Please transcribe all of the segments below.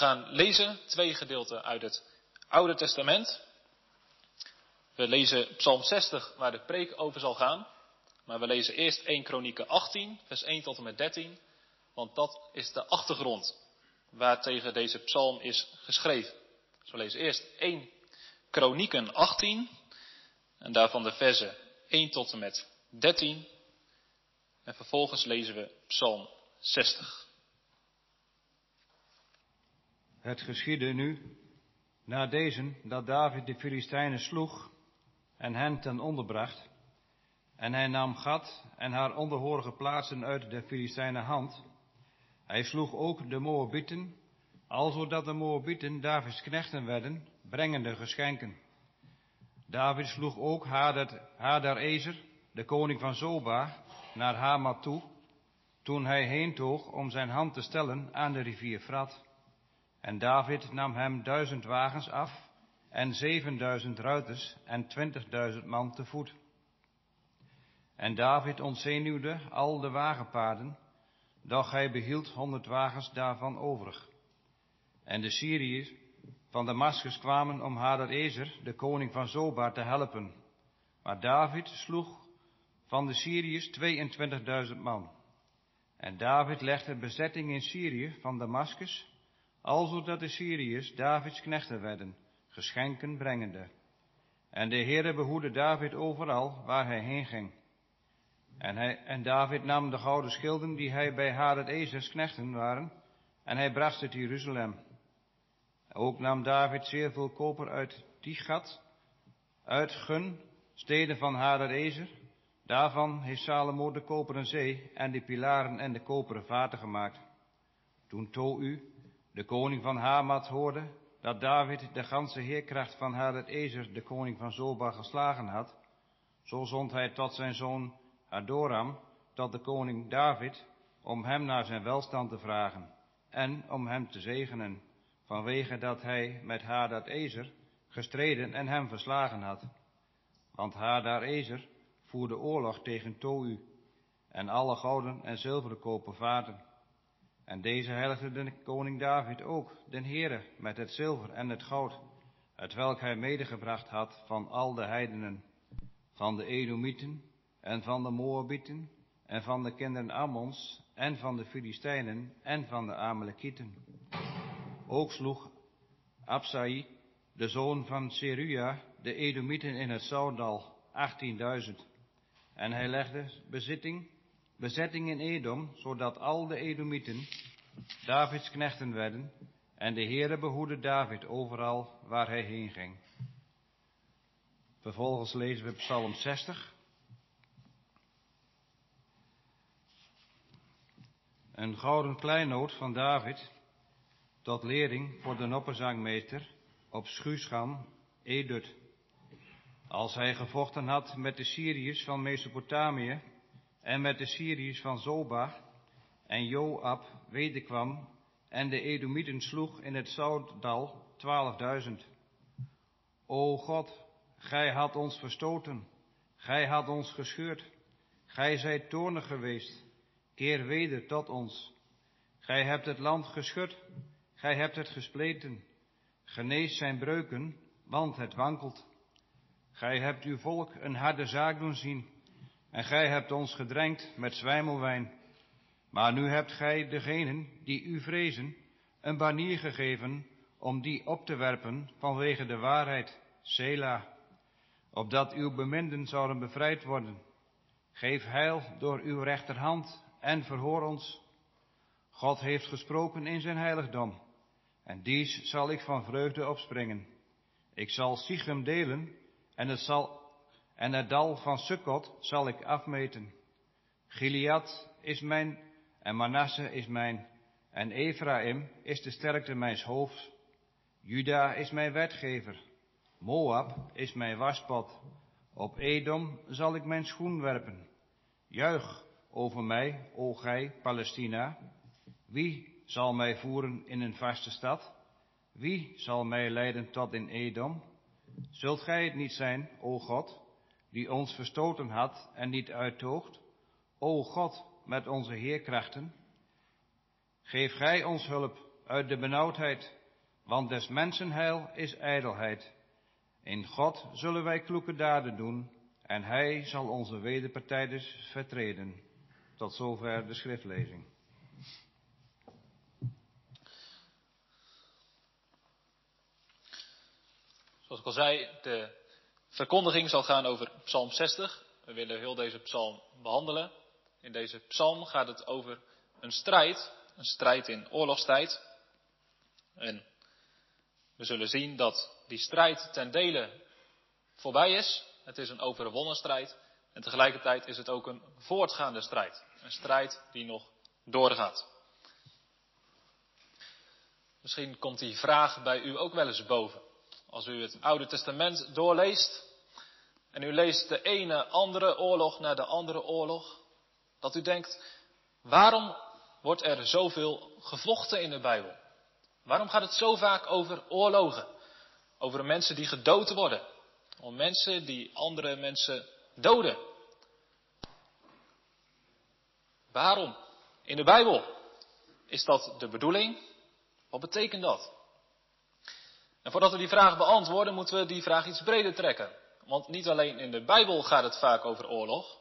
gaan lezen twee gedeelten uit het Oude Testament. We lezen Psalm 60, waar de preek over zal gaan. Maar we lezen eerst 1 Kronieken 18, vers 1 tot en met 13. Want dat is de achtergrond waartegen deze psalm is geschreven. Dus we lezen eerst 1 Kronieken 18. En daarvan de versen 1 tot en met 13. En vervolgens lezen we Psalm 60. Het geschiedde nu, na deze, dat David de Filistijnen sloeg en hen ten onder bracht. En hij nam Gad en haar onderhorige plaatsen uit de Filistijnen hand. Hij sloeg ook de Moabieten, alzodat de Moabieten Davids knechten werden, brengende geschenken. David sloeg ook Hadar Ezer, de koning van Zoba, naar Hamat toe, toen hij heentoog om zijn hand te stellen aan de rivier Frat. En David nam hem duizend wagens af en zevenduizend ruiters en twintigduizend man te voet. En David ontzenuwde al de wagenpaarden, doch hij behield honderd wagens daarvan overig. En de Syriërs van Damascus kwamen om Ezer, de koning van Zoba, te helpen. Maar David sloeg van de Syriërs 22.000 man. En David legde bezetting in Syrië van Damascus, alzodat de Syriërs Davids knechten werden, geschenken brengende. En de Heere behoede David overal waar hij heen ging. En, hij, en David nam de gouden schilden die hij bij Hadad Ezers knechten waren, en hij bracht ze te Jeruzalem. Ook nam David zeer veel koper uit Tichat, uit Gun, steden van Hadad Ezer. Daarvan heeft Salomo de koperen zee en de pilaren en de koperen vaten gemaakt. Toen Tou, de koning van Hamat, hoorde dat David de ganse heerkracht van Hadad Ezer, de koning van Zoba, geslagen had, zo zond hij tot zijn zoon Adoram, tot de koning David, om hem naar zijn welstand te vragen en om hem te zegenen, vanwege dat hij met Hadad Ezer gestreden en hem verslagen had. Want Hadar Ezer voerde oorlog tegen Tou en alle gouden en zilveren kopen vaten. En deze heiligde de koning David ook, den Heere, met het zilver en het goud, het welk hij medegebracht had van al de heidenen, van de Edomieten en van de Moabieten en van de kinderen Ammons en van de Filistijnen en van de Amalekieten. Ook sloeg Absai, de zoon van Seruja, de Edomieten in het Zoudal, 18.000. En hij legde bezitting, bezetting in Edom, zodat al de Edomieten Davids knechten werden. En de Heere behoede David overal waar hij heen ging. Vervolgens lezen we Psalm 60. Een gouden kleinoot van David tot lering voor de nopperzangmeester op Schuuscham, Edut. Als hij gevochten had met de Syriërs van Mesopotamië en met de Syriërs van Zoba en Joab wederkwam en de Edomieten sloeg in het Zoutdal twaalfduizend. O God, gij had ons verstoten, gij had ons gescheurd, gij zijt toornig geweest, keer weder tot ons. Gij hebt het land geschud, gij hebt het gespleten, genees zijn breuken, want het wankelt. Gij hebt uw volk een harde zaak doen zien, en gij hebt ons gedrenkt met zwijmelwijn. Maar nu hebt gij degenen die u vrezen een banier gegeven om die op te werpen vanwege de waarheid, Sela, opdat uw beminden zouden bevrijd worden. Geef heil door uw rechterhand en verhoor ons. God heeft gesproken in zijn heiligdom, en dies zal ik van vreugde opspringen. Ik zal Sichem delen, en het, zal, en het dal van Sukkot zal ik afmeten. Gilead is mijn, en Manasse is mijn, en Ephraim is de sterkte mijns hoofds. Juda is mijn wetgever, Moab is mijn waspot. Op Edom zal ik mijn schoen werpen. Juich, over mij, o gij, Palestina? Wie zal mij voeren in een vaste stad? Wie zal mij leiden tot in Edom? Zult gij het niet zijn, o God, die ons verstoten had en niet uittoogt? O God, met onze heerkrachten, geef gij ons hulp uit de benauwdheid, want des mensen heil is ijdelheid. In God zullen wij kloeke daden doen, en Hij zal onze wederpartijders vertreden. Tot zover de schriftlezing. Zoals ik al zei, de verkondiging zal gaan over Psalm 60. We willen heel deze psalm behandelen. In deze psalm gaat het over een strijd, een strijd in oorlogstijd. En we zullen zien dat die strijd ten dele voorbij is. Het is een overwonnen strijd. En tegelijkertijd is het ook een voortgaande strijd. Een strijd die nog doorgaat. Misschien komt die vraag bij u ook wel eens boven. Als u het Oude Testament doorleest en u leest de ene andere oorlog naar de andere oorlog, dat u denkt, waarom wordt er zoveel gevochten in de Bijbel? Waarom gaat het zo vaak over oorlogen? Over mensen die gedood worden. Om mensen die andere mensen doden. Waarom? In de Bijbel. Is dat de bedoeling? Wat betekent dat? En voordat we die vraag beantwoorden, moeten we die vraag iets breder trekken. Want niet alleen in de Bijbel gaat het vaak over oorlog,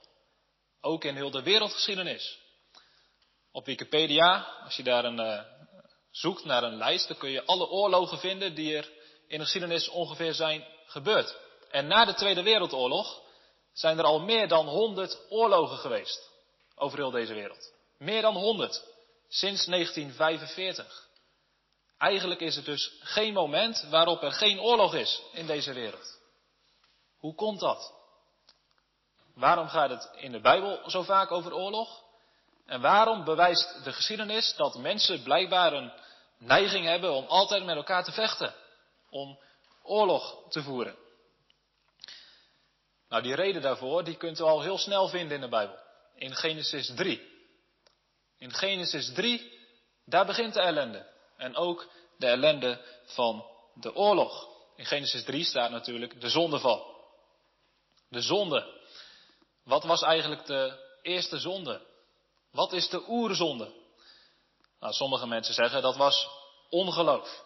ook in heel de wereldgeschiedenis. Op Wikipedia, als je daar een, uh, zoekt naar een lijst, dan kun je alle oorlogen vinden die er in de geschiedenis ongeveer zijn gebeurd. En na de Tweede Wereldoorlog zijn er al meer dan 100 oorlogen geweest over heel deze wereld. Meer dan 100 sinds 1945. Eigenlijk is het dus geen moment waarop er geen oorlog is in deze wereld. Hoe komt dat? Waarom gaat het in de Bijbel zo vaak over oorlog? En waarom bewijst de geschiedenis dat mensen blijkbaar een neiging hebben om altijd met elkaar te vechten? Om oorlog te voeren? Nou, die reden daarvoor, die kunt u al heel snel vinden in de Bijbel. In Genesis 3. In Genesis 3, daar begint de ellende. En ook de ellende van de oorlog. In Genesis 3 staat natuurlijk de zondeval. De zonde. Wat was eigenlijk de eerste zonde? Wat is de oerzonde? Nou, sommige mensen zeggen dat was ongeloof.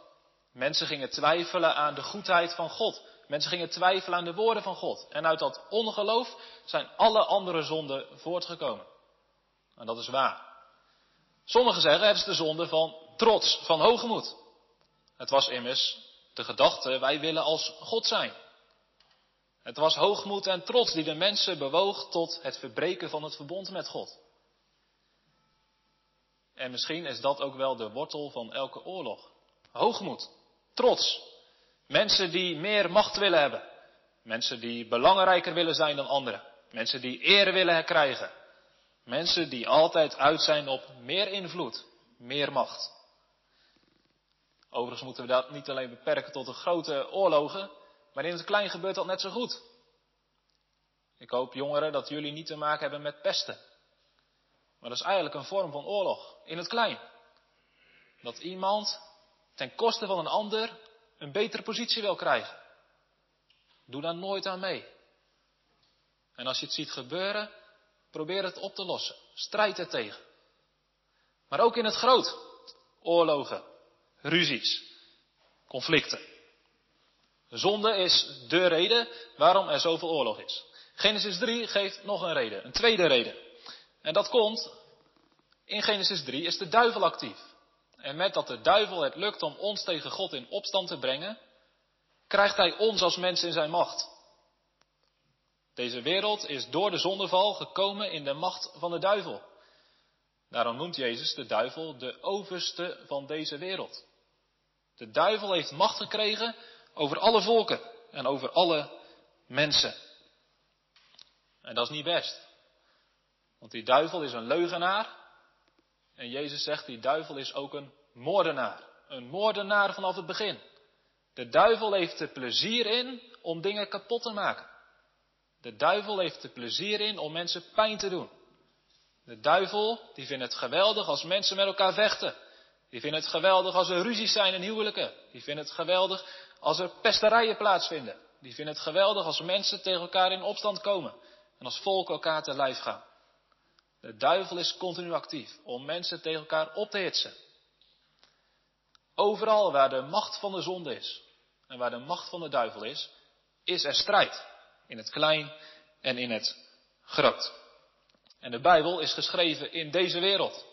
Mensen gingen twijfelen aan de goedheid van God. Mensen gingen twijfelen aan de woorden van God. En uit dat ongeloof zijn alle andere zonden voortgekomen. En dat is waar. Sommigen zeggen het is de zonde van trots, van hoogmoed. Het was immers de gedachte, wij willen als God zijn. Het was hoogmoed en trots die de mensen bewoog tot het verbreken van het verbond met God. En misschien is dat ook wel de wortel van elke oorlog. Hoogmoed, trots. Mensen die meer macht willen hebben. Mensen die belangrijker willen zijn dan anderen. Mensen die eer willen herkrijgen. Mensen die altijd uit zijn op meer invloed, meer macht. Overigens moeten we dat niet alleen beperken tot de grote oorlogen, maar in het klein gebeurt dat net zo goed. Ik hoop, jongeren, dat jullie niet te maken hebben met pesten. Maar dat is eigenlijk een vorm van oorlog, in het klein. Dat iemand ten koste van een ander een betere positie wil krijgen. Doe daar nooit aan mee. En als je het ziet gebeuren, probeer het op te lossen. Strijd er tegen. Maar ook in het groot. Oorlogen, ruzies, conflicten. Zonde is de reden waarom er zoveel oorlog is. Genesis 3 geeft nog een reden, een tweede reden. En dat komt, in Genesis 3 is de duivel actief. En met dat de duivel het lukt om ons tegen God in opstand te brengen, krijgt hij ons als mensen in zijn macht. Deze wereld is door de zondeval gekomen in de macht van de duivel. Daarom noemt Jezus de duivel de overste van deze wereld. De duivel heeft macht gekregen over alle volken en over alle mensen. En dat is niet best. Want die duivel is een leugenaar. En Jezus zegt, die duivel is ook een moordenaar. Een moordenaar vanaf het begin. De duivel heeft er plezier in om dingen kapot te maken. De duivel heeft er plezier in om mensen pijn te doen. De duivel, die vindt het geweldig als mensen met elkaar vechten. Die vinden het geweldig als er ruzies zijn in huwelijken. Die vinden het geweldig als er pesterijen plaatsvinden. Die vinden het geweldig als mensen tegen elkaar in opstand komen. En als volken elkaar te lijf gaan. De duivel is continu actief om mensen tegen elkaar op te hitsen. Overal waar de macht van de zonde is en waar de macht van de duivel is, is er strijd. In het klein en in het groot. En de Bijbel is geschreven in deze wereld.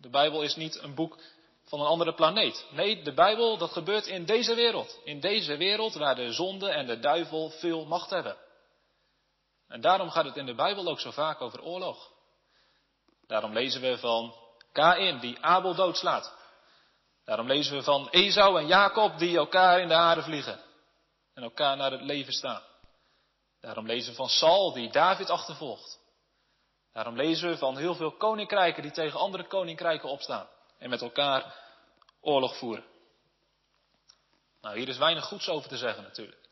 De Bijbel is niet een boek van een andere planeet. Nee, de Bijbel, dat gebeurt in deze wereld. In deze wereld waar de zonde en de duivel veel macht hebben. En daarom gaat het in de Bijbel ook zo vaak over oorlog. Daarom lezen we van Kain die Abel doodslaat. Daarom lezen we van Esau en Jacob die elkaar in de haren vliegen. En elkaar naar het leven staan. Daarom lezen we van Saul die David achtervolgt. Daarom lezen we van heel veel koninkrijken die tegen andere koninkrijken opstaan. En met elkaar oorlog voeren. Nou, hier is weinig goeds over te zeggen natuurlijk.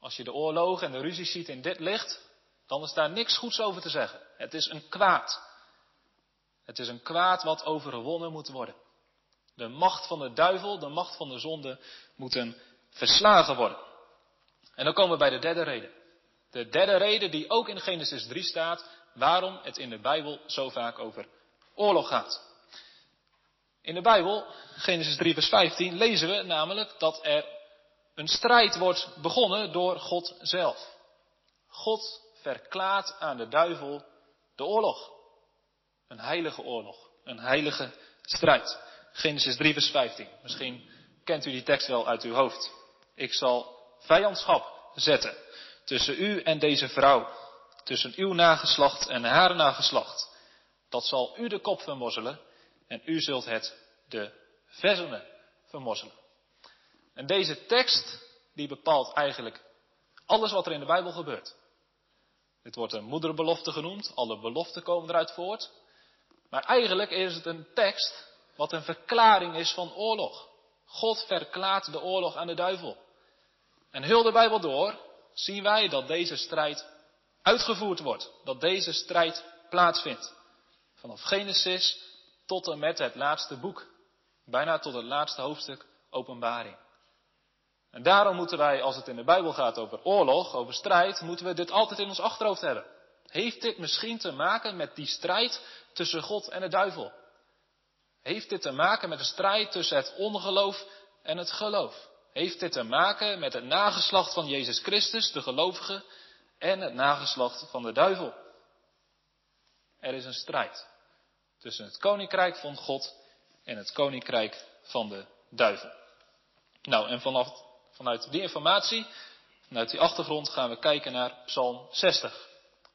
Als je de oorlogen en de ruzie ziet in dit licht, dan is daar niks goeds over te zeggen. Het is een kwaad. Het is een kwaad wat overwonnen moet worden. De macht van de duivel, de macht van de zonde moeten verslagen worden. En dan komen we bij de derde reden. De derde reden die ook in Genesis 3 staat, waarom het in de Bijbel zo vaak over oorlog gaat. In de Bijbel, Genesis 3 vers 15, lezen we namelijk dat er een strijd wordt begonnen door God zelf. God verklaart aan de duivel de oorlog. Een heilige oorlog, een heilige strijd. Genesis 3 vers 15. Misschien kent u die tekst wel uit uw hoofd. Ik zal vijandschap zetten tussen u en deze vrouw, tussen uw nageslacht en haar nageslacht. Dat zal u de kop vermorzelen en u zult het de verzenen vermorzelen. En deze tekst, die bepaalt eigenlijk alles wat er in de Bijbel gebeurt. Dit wordt een moederbelofte genoemd, alle beloften komen eruit voort. Maar eigenlijk is het een tekst wat een verklaring is van oorlog. God verklaart de oorlog aan de duivel. En heel de Bijbel door zien wij dat deze strijd uitgevoerd wordt. Dat deze strijd plaatsvindt. Vanaf Genesis tot en met het laatste boek. Bijna tot het laatste hoofdstuk openbaring. En daarom moeten wij, als het in de Bijbel gaat over oorlog, over strijd, moeten we dit altijd in ons achterhoofd hebben. Heeft dit misschien te maken met die strijd tussen God en de duivel? Heeft dit te maken met de strijd tussen het ongeloof en het geloof? Heeft dit te maken met het nageslacht van Jezus Christus, de gelovige, en het nageslacht van de duivel? Er is een strijd tussen het koninkrijk van God en het koninkrijk van de duivel. Nou, en vanaf, vanuit die informatie, vanuit die achtergrond gaan we kijken naar Psalm 60.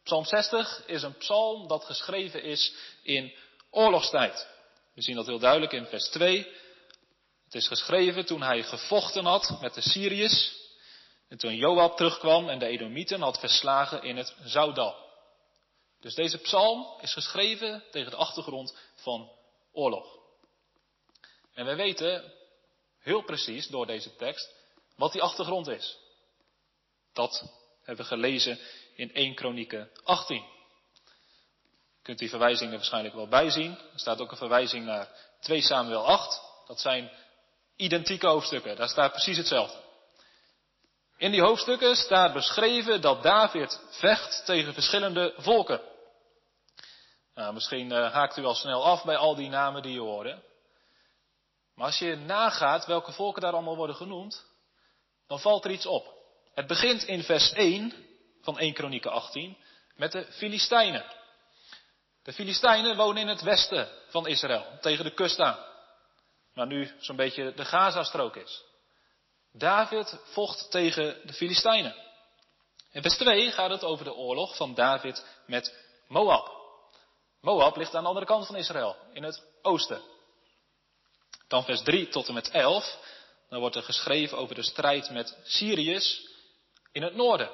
Psalm 60 is een psalm dat geschreven is in oorlogstijd. We zien dat heel duidelijk in vers 2. Het is geschreven toen hij gevochten had met de Syriërs. En toen Joab terugkwam en de Edomieten had verslagen in het Zoudal. Dus deze psalm is geschreven tegen de achtergrond van oorlog. En wij weten heel precies door deze tekst wat die achtergrond is. Dat hebben we gelezen in 1 Kronieken 18. Je kunt die verwijzingen waarschijnlijk wel bijzien. Er staat ook een verwijzing naar 2 Samuel 8. Dat zijn identieke hoofdstukken. Daar staat precies hetzelfde. In die hoofdstukken staat beschreven dat David vecht tegen verschillende volken. Nou, misschien uh, haakt u al snel af bij al die namen die je hoorde. Maar als je nagaat welke volken daar allemaal worden genoemd, dan valt er iets op. Het begint in vers 1 van 1 Kronieken 18 met de Filistijnen. De Filistijnen wonen in het westen van Israël, tegen de kust aan. Waar nu zo'n beetje de Gazastrook is. David vocht tegen de Filistijnen. In vers 2 gaat het over de oorlog van David met Moab. Moab ligt aan de andere kant van Israël, in het oosten. Dan vers 3 tot en met 11, dan wordt er geschreven over de strijd met Syriërs in het noorden.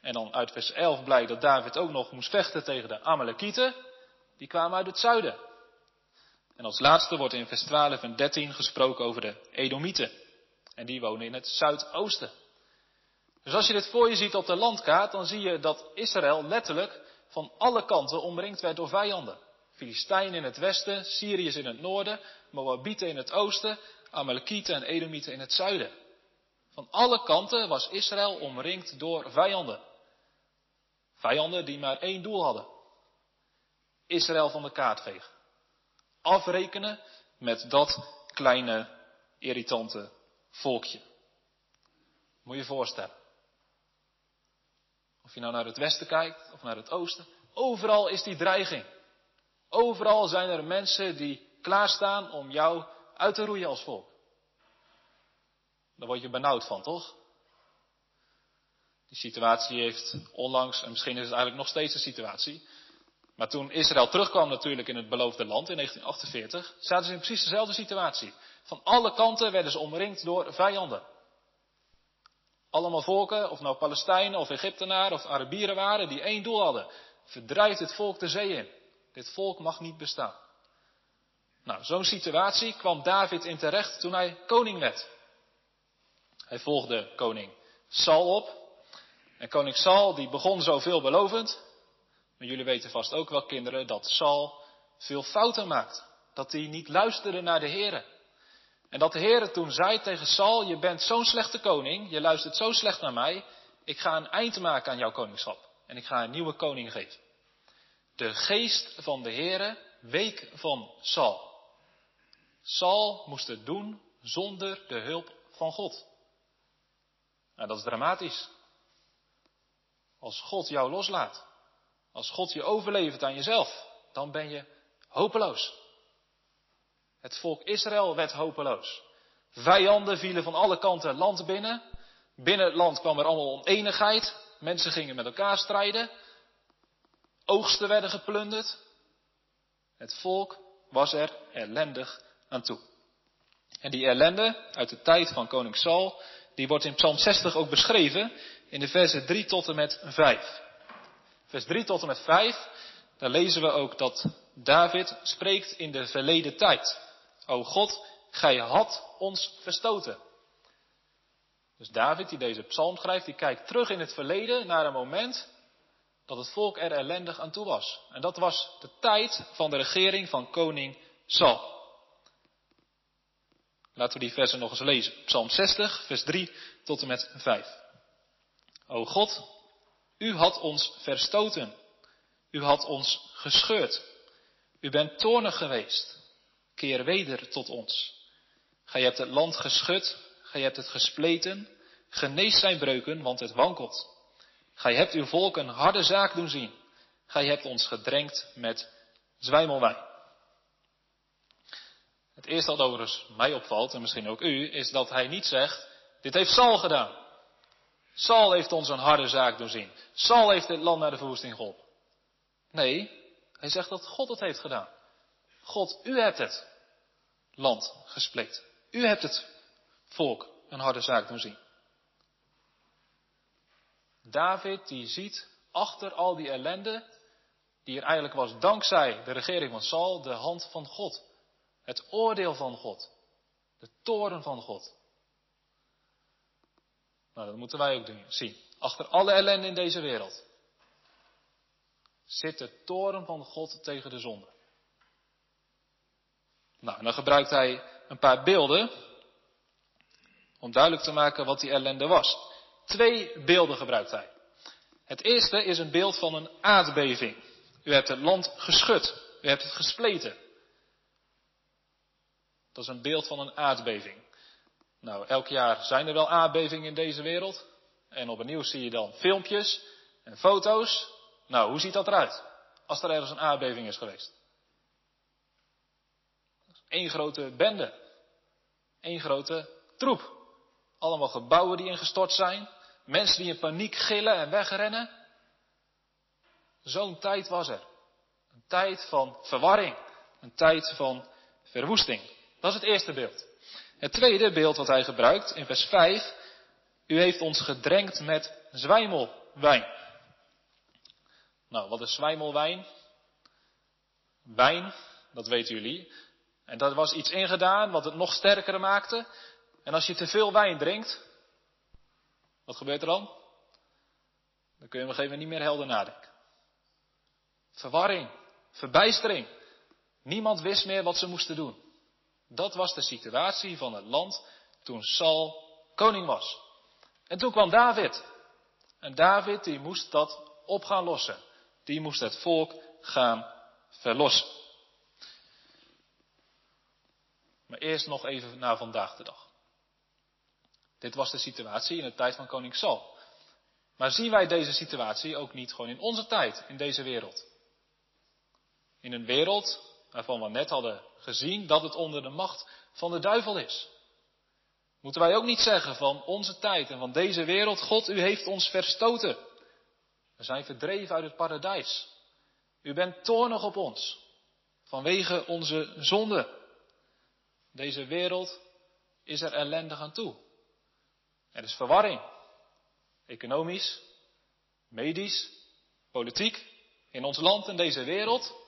En dan uit vers 11 blijkt dat David ook nog moest vechten tegen de Amalekieten. Die kwamen uit het zuiden. En als laatste wordt in vers 12 en 13 gesproken over de Edomieten. En die wonen in het zuidoosten. Dus als je dit voor je ziet op de landkaart, dan zie je dat Israël letterlijk van alle kanten omringd werd door vijanden. Filistijnen in het westen, Syriërs in het noorden, Moabieten in het oosten, Amalekieten en Edomieten in het zuiden. Van alle kanten was Israël omringd door vijanden. Vijanden die maar één doel hadden. Israël van de kaart vegen. Afrekenen met dat kleine, irritante volkje. Moet je je voorstellen. Of je nou naar het westen kijkt of naar het oosten. Overal is die dreiging. Overal zijn er mensen die klaarstaan om jou uit te roeien als volk. Daar word je benauwd van, toch? Die situatie heeft onlangs, en misschien is het eigenlijk nog steeds een situatie. Maar toen Israël terugkwam natuurlijk in het beloofde land in 1948, zaten ze in precies dezelfde situatie. Van alle kanten werden ze omringd door vijanden. Allemaal volken, of nou Palestijnen of Egyptenaren of Arabieren waren, die één doel hadden. Verdrijf dit volk de zee in. Dit volk mag niet bestaan. Nou, zo'n situatie kwam David in terecht toen hij koning werd. Hij volgde koning Saul op. En koning Saul die begon zo veelbelovend. Maar jullie weten vast ook wel, kinderen, dat Saul veel fouten maakt. Dat hij niet luisterde naar de heren. En dat de heren toen zei tegen Saul, je bent zo'n slechte koning, je luistert zo slecht naar mij, ik ga een eind maken aan jouw koningschap. En ik ga een nieuwe koning geven. De geest van de heren week van Saul. Saul moest het doen zonder de hulp van God. Nou, dat is dramatisch. Als God jou loslaat, als God je overlevert aan jezelf, dan ben je hopeloos. Het volk Israël werd hopeloos. Vijanden vielen van alle kanten land binnen. Binnen het land kwam er allemaal oneenigheid. Mensen gingen met elkaar strijden. Oogsten werden geplunderd. Het volk was er ellendig aan toe. En die ellende uit de tijd van koning Saul, die wordt in Psalm 60 ook beschreven in de versen 3 tot en met 5. Vers 3 tot en met 5, daar lezen we ook dat David spreekt in de verleden tijd. O God, gij had ons verstoten. Dus David, die deze psalm schrijft, die kijkt terug in het verleden naar een moment dat het volk er ellendig aan toe was. En dat was de tijd van de regering van koning Saul. Laten we die versen nog eens lezen. Psalm 60, vers 3 tot en met 5. O God, u had ons verstoten. U had ons gescheurd. U bent toornig geweest. Keer weder tot ons. Gij hebt het land geschud, gij hebt het gespleten. Genees zijn breuken, want het wankelt. Gij hebt uw volk een harde zaak doen zien. Gij hebt ons gedrenkt met zwijmelwijn. Het eerste wat overigens mij opvalt, en misschien ook u, is dat hij niet zegt, dit heeft Saul gedaan. Saul heeft ons een harde zaak doen zien. Saul heeft dit land naar de verwoesting geholpen. Nee, hij zegt dat God het heeft gedaan. God, u hebt het land gespleten. U hebt het volk een harde zaak doen zien. David die ziet achter al die ellende, die er eigenlijk was dankzij de regering van Saul, de hand van God. Het oordeel van God. De toren van God. Nou, dat moeten wij ook doen, zien. Achter alle ellende in deze wereld zit de toren van God tegen de zonde. Nou, en dan gebruikt hij een paar beelden om duidelijk te maken wat die ellende was. Twee beelden gebruikt hij. Het eerste is een beeld van een aardbeving. U hebt het land geschud. U hebt het gespleten. Dat is een beeld van een aardbeving. Nou, elk jaar zijn er wel aardbevingen in deze wereld. En op het nieuws zie je dan filmpjes en foto's. Nou, hoe ziet dat eruit? Als er ergens een aardbeving is geweest. Eén grote bende. Eén grote troep. Allemaal gebouwen die ingestort zijn. Mensen die in paniek gillen en wegrennen. Zo'n tijd was er. Een tijd van verwarring. Een tijd van verwoesting. Dat is het eerste beeld. Het tweede beeld wat hij gebruikt in vers 5. U heeft ons gedrenkt met zwijmelwijn. Nou, wat is zwijmelwijn? Wijn, dat weten jullie. En dat was iets ingedaan wat het nog sterker maakte. En als je te veel wijn drinkt, wat gebeurt er dan? Dan kun je op een gegeven moment niet meer helder nadenken. Verwarring, verbijstering. Niemand wist meer wat ze moesten doen. Dat was de situatie van het land toen Saul koning was. En toen kwam David. En David die moest dat op gaan lossen. Die moest het volk gaan verlossen. Maar eerst nog even naar vandaag de dag. Dit was de situatie in de tijd van koning Saul. Maar zien wij deze situatie ook niet gewoon in onze tijd, in deze wereld? In een wereld waarvan we net hadden gezien dat het onder de macht van de duivel is. Moeten wij ook niet zeggen van onze tijd en van deze wereld, God, u heeft ons verstoten. We zijn verdreven uit het paradijs. U bent toornig op ons vanwege onze zonde. Deze wereld is er ellendig aan toe. Er is verwarring. Economisch, medisch, politiek, in ons land en deze wereld.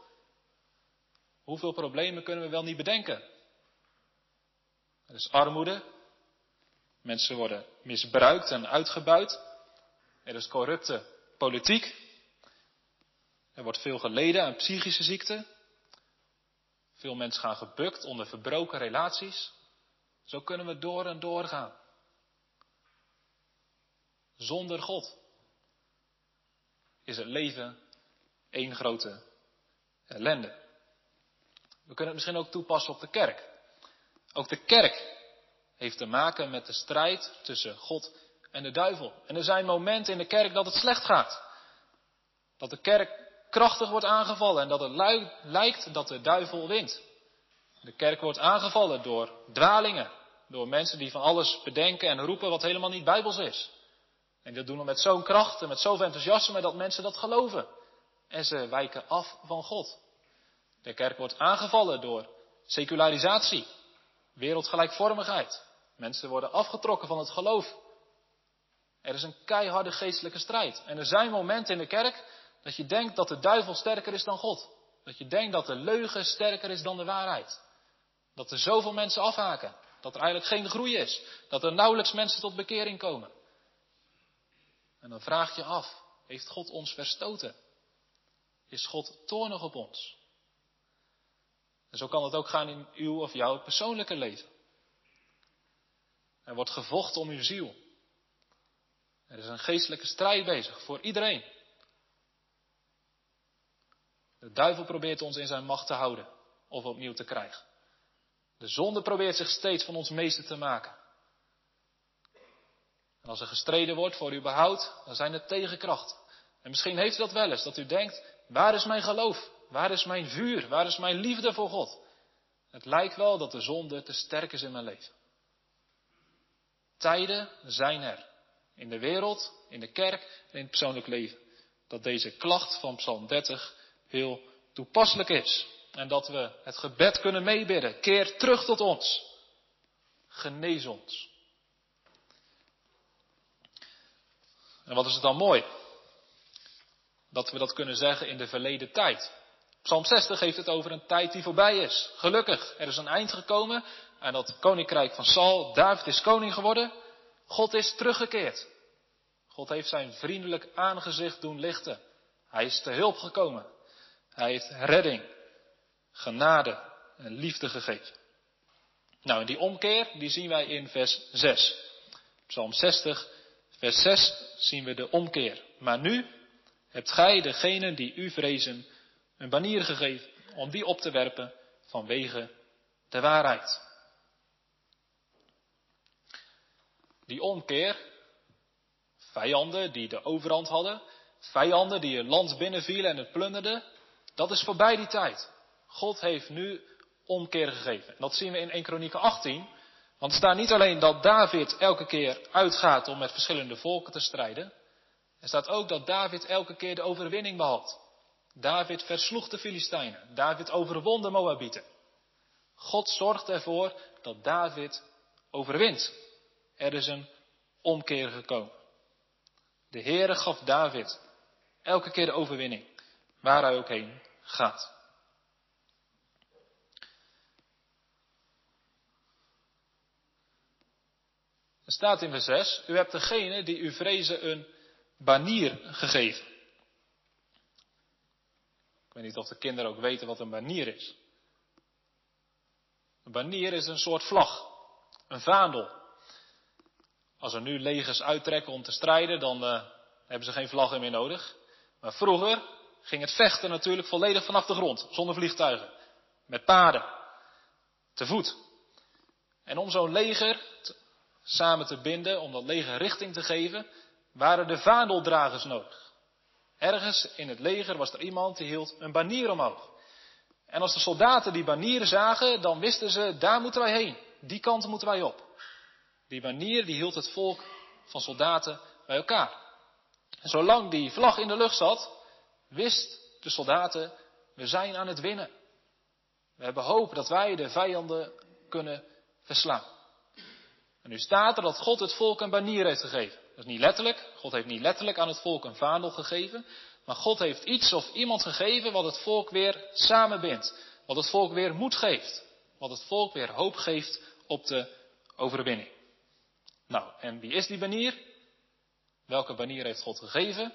Hoeveel problemen kunnen we wel niet bedenken? Er is armoede. Mensen worden misbruikt en uitgebuit. Er is corrupte politiek. Er wordt veel geleden aan psychische ziekten. Veel mensen gaan gebukt onder verbroken relaties. Zo kunnen we door en door gaan. Zonder God is het leven één grote ellende. We kunnen het misschien ook toepassen op de kerk. Ook de kerk heeft te maken met de strijd tussen God en de duivel. En er zijn momenten in de kerk dat het slecht gaat. Dat de kerk krachtig wordt aangevallen en dat het lijkt dat de duivel wint. De kerk wordt aangevallen door dwalingen, door mensen die van alles bedenken en roepen wat helemaal niet bijbels is. En dat doen we met zo'n kracht en met zoveel enthousiasme dat mensen dat geloven. En ze wijken af van God. De kerk wordt aangevallen door secularisatie, wereldgelijkvormigheid. Mensen worden afgetrokken van het geloof. Er is een keiharde geestelijke strijd. En er zijn momenten in de kerk dat je denkt dat de duivel sterker is dan God. Dat je denkt dat de leugen sterker is dan de waarheid. Dat er zoveel mensen afhaken. Dat er eigenlijk geen groei is. Dat er nauwelijks mensen tot bekering komen. En dan vraag je af, heeft God ons verstoten? Is God toornig op ons? En zo kan het ook gaan in uw of jouw persoonlijke leven. Er wordt gevochten om uw ziel. Er is een geestelijke strijd bezig voor iedereen. De duivel probeert ons in zijn macht te houden of opnieuw te krijgen. De zonde probeert zich steeds van ons meester te maken. En als er gestreden wordt voor uw behoud, dan zijn er tegenkrachten. En misschien heeft u dat wel eens, dat u denkt, waar is mijn geloof? Waar is mijn vuur? Waar is mijn liefde voor God? Het lijkt wel dat de zonde te sterk is in mijn leven. Tijden zijn er. In de wereld, in de kerk en in het persoonlijk leven. Dat deze klacht van Psalm 30 heel toepasselijk is. En dat we het gebed kunnen meebidden. Keer terug tot ons. Genees ons. En wat is het dan mooi? Dat we dat kunnen zeggen in de verleden tijd. Psalm 60 heeft het over een tijd die voorbij is. Gelukkig, er is een eind gekomen aan dat koninkrijk van Saul. David is koning geworden. God is teruggekeerd. God heeft zijn vriendelijk aangezicht doen lichten. Hij is te hulp gekomen. Hij heeft redding, genade en liefde gegeven. Nou, en die omkeer, die zien wij in vers 6. Psalm 60, vers 6 zien we de omkeer. Maar nu hebt gij degenen die u vrezen een banier gegeven om die op te werpen vanwege de waarheid. Die omkeer, vijanden die de overhand hadden, vijanden die een land binnenvielen en het plunderden, dat is voorbij die tijd. God heeft nu omkeer gegeven. En dat zien we in 1 Kronieken 18. Want er staat niet alleen dat David elke keer uitgaat om met verschillende volken te strijden. Er staat ook dat David elke keer de overwinning behaalt. David versloeg de Filistijnen. David overwon de Moabieten. God zorgt ervoor dat David overwint. Er is een omkeer gekomen. De Heere gaf David elke keer de overwinning, waar hij ook heen gaat. Er staat in vers 6, u hebt degene die u vrezen een banier gegeven. Weet niet of de kinderen ook weten wat een banier is. Een banier is een soort vlag, een vaandel. Als er nu legers uittrekken om te strijden, dan uh, hebben ze geen vlaggen meer nodig. Maar vroeger ging het vechten natuurlijk volledig vanaf de grond, zonder vliegtuigen. Met paarden, te voet. En om zo'n leger samen te binden, om dat leger richting te geven, waren de vaandeldragers nodig. Ergens in het leger was er iemand die hield een banier omhoog. En als de soldaten die banieren zagen, dan wisten ze, daar moeten wij heen. Die kant moeten wij op. Die banier die hield het volk van soldaten bij elkaar. En zolang die vlag in de lucht zat, wist de soldaten, we zijn aan het winnen. We hebben hoop dat wij de vijanden kunnen verslaan. En nu staat er dat God het volk een banier heeft gegeven. Dat is niet letterlijk. God heeft niet letterlijk aan het volk een vaandel gegeven. Maar God heeft iets of iemand gegeven wat het volk weer samenbindt. Wat het volk weer moed geeft. Wat het volk weer hoop geeft op de overwinning. Nou, en wie is die banier? Welke banier heeft God gegeven?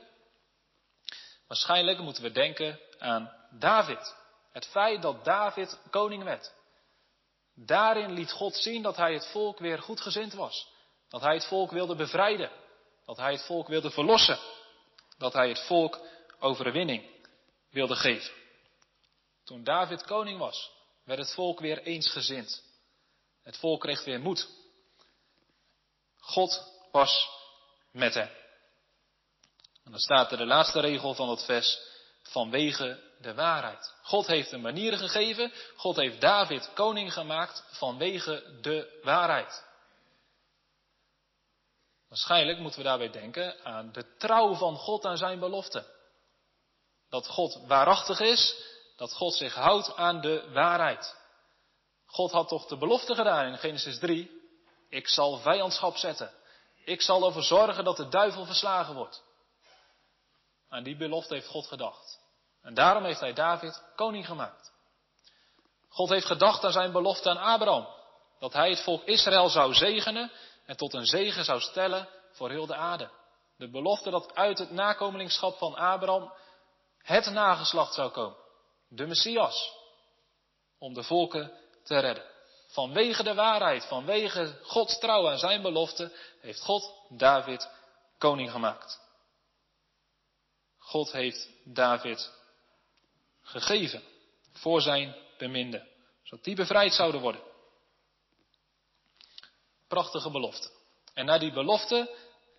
Waarschijnlijk moeten we denken aan David. Het feit dat David koning werd. Daarin liet God zien dat hij het volk weer goedgezind was. Dat hij het volk wilde bevrijden. Dat hij het volk wilde verlossen. Dat hij het volk overwinning wilde geven. Toen David koning was, werd het volk weer eensgezind. Het volk kreeg weer moed. God was met hem. En dan staat er de laatste regel van het vers, vanwege de waarheid. God heeft een manier gegeven, God heeft David koning gemaakt vanwege de waarheid. Waarschijnlijk moeten we daarbij denken aan de trouw van God aan zijn belofte. Dat God waarachtig is, dat God zich houdt aan de waarheid. God had toch de belofte gedaan in Genesis 3, ik zal vijandschap zetten. Ik zal ervoor zorgen dat de duivel verslagen wordt. Aan die belofte heeft God gedacht. En daarom heeft hij David koning gemaakt. God heeft gedacht aan zijn belofte aan Abraham. Dat hij het volk Israël zou zegenen en tot een zegen zou stellen voor heel de aarde. De belofte dat uit het nakomelingschap van Abraham het nageslacht zou komen. De Messias. Om de volken te redden. Vanwege de waarheid, vanwege Gods trouw aan zijn belofte, heeft God David koning gemaakt. God heeft David gegeven voor zijn beminde, zodat die bevrijd zouden worden. Prachtige belofte. En naar die belofte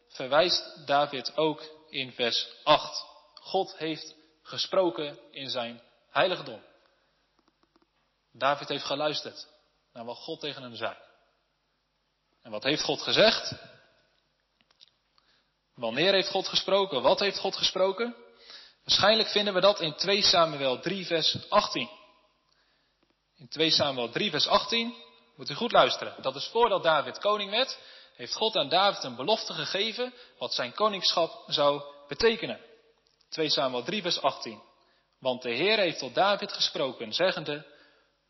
verwijst David ook in vers 8. God heeft gesproken in zijn heiligdom. David heeft geluisterd naar wat God tegen hem zei. En wat heeft God gezegd? Wanneer heeft God gesproken? Wat heeft God gesproken? Waarschijnlijk vinden we dat in 2 Samuel 3 vers 18. In 2 Samuel 3 vers 18 moet u goed luisteren. Dat is voordat David koning werd, heeft God aan David een belofte gegeven wat zijn koningschap zou betekenen. 2 Samuel 3 vers 18. Want de Heer heeft tot David gesproken, zeggende,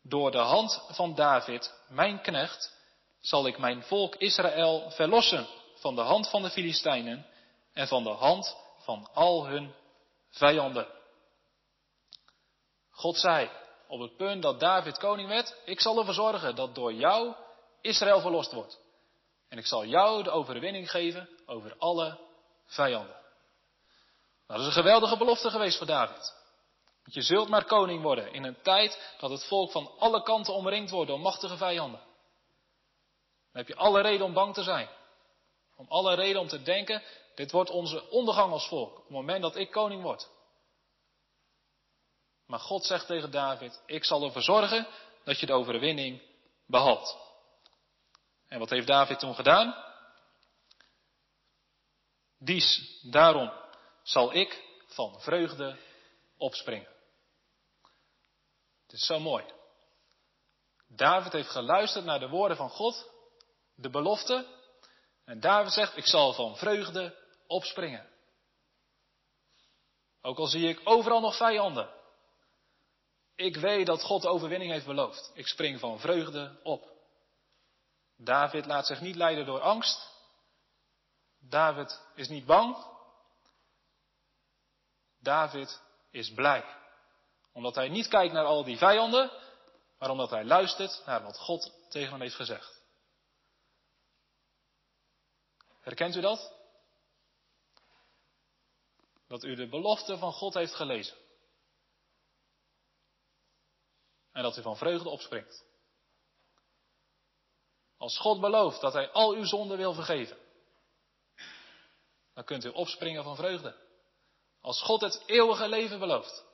door de hand van David, mijn knecht, zal ik mijn volk Israël verlossen van de hand van de Filistijnen en van de hand van al hun vijanden. God zei op het punt dat David koning werd, ik zal ervoor zorgen dat door jou Israël verlost wordt. En ik zal jou de overwinning geven over alle vijanden. Nou, dat is een geweldige belofte geweest voor David. Want je zult maar koning worden in een tijd dat het volk van alle kanten omringd wordt door machtige vijanden. Dan heb je alle reden om bang te zijn. Om alle reden om te denken, dit wordt onze ondergang als volk, op het moment dat ik koning word. Maar God zegt tegen David, ik zal ervoor zorgen dat je de overwinning behaalt. En wat heeft David toen gedaan? Dies, daarom zal ik van vreugde opspringen. Het is zo mooi. David heeft geluisterd naar de woorden van God, de belofte. En David zegt, ik zal van vreugde opspringen. Ook al zie ik overal nog vijanden. Ik weet dat God de overwinning heeft beloofd. Ik spring van vreugde op. David laat zich niet leiden door angst. David is niet bang. David is blij. Omdat hij niet kijkt naar al die vijanden, maar omdat hij luistert naar wat God tegen hem heeft gezegd. Herkent u dat? Dat u de belofte van God heeft gelezen. En dat u van vreugde opspringt. Als God belooft dat Hij al uw zonden wil vergeven, dan kunt u opspringen van vreugde. Als God het eeuwige leven belooft,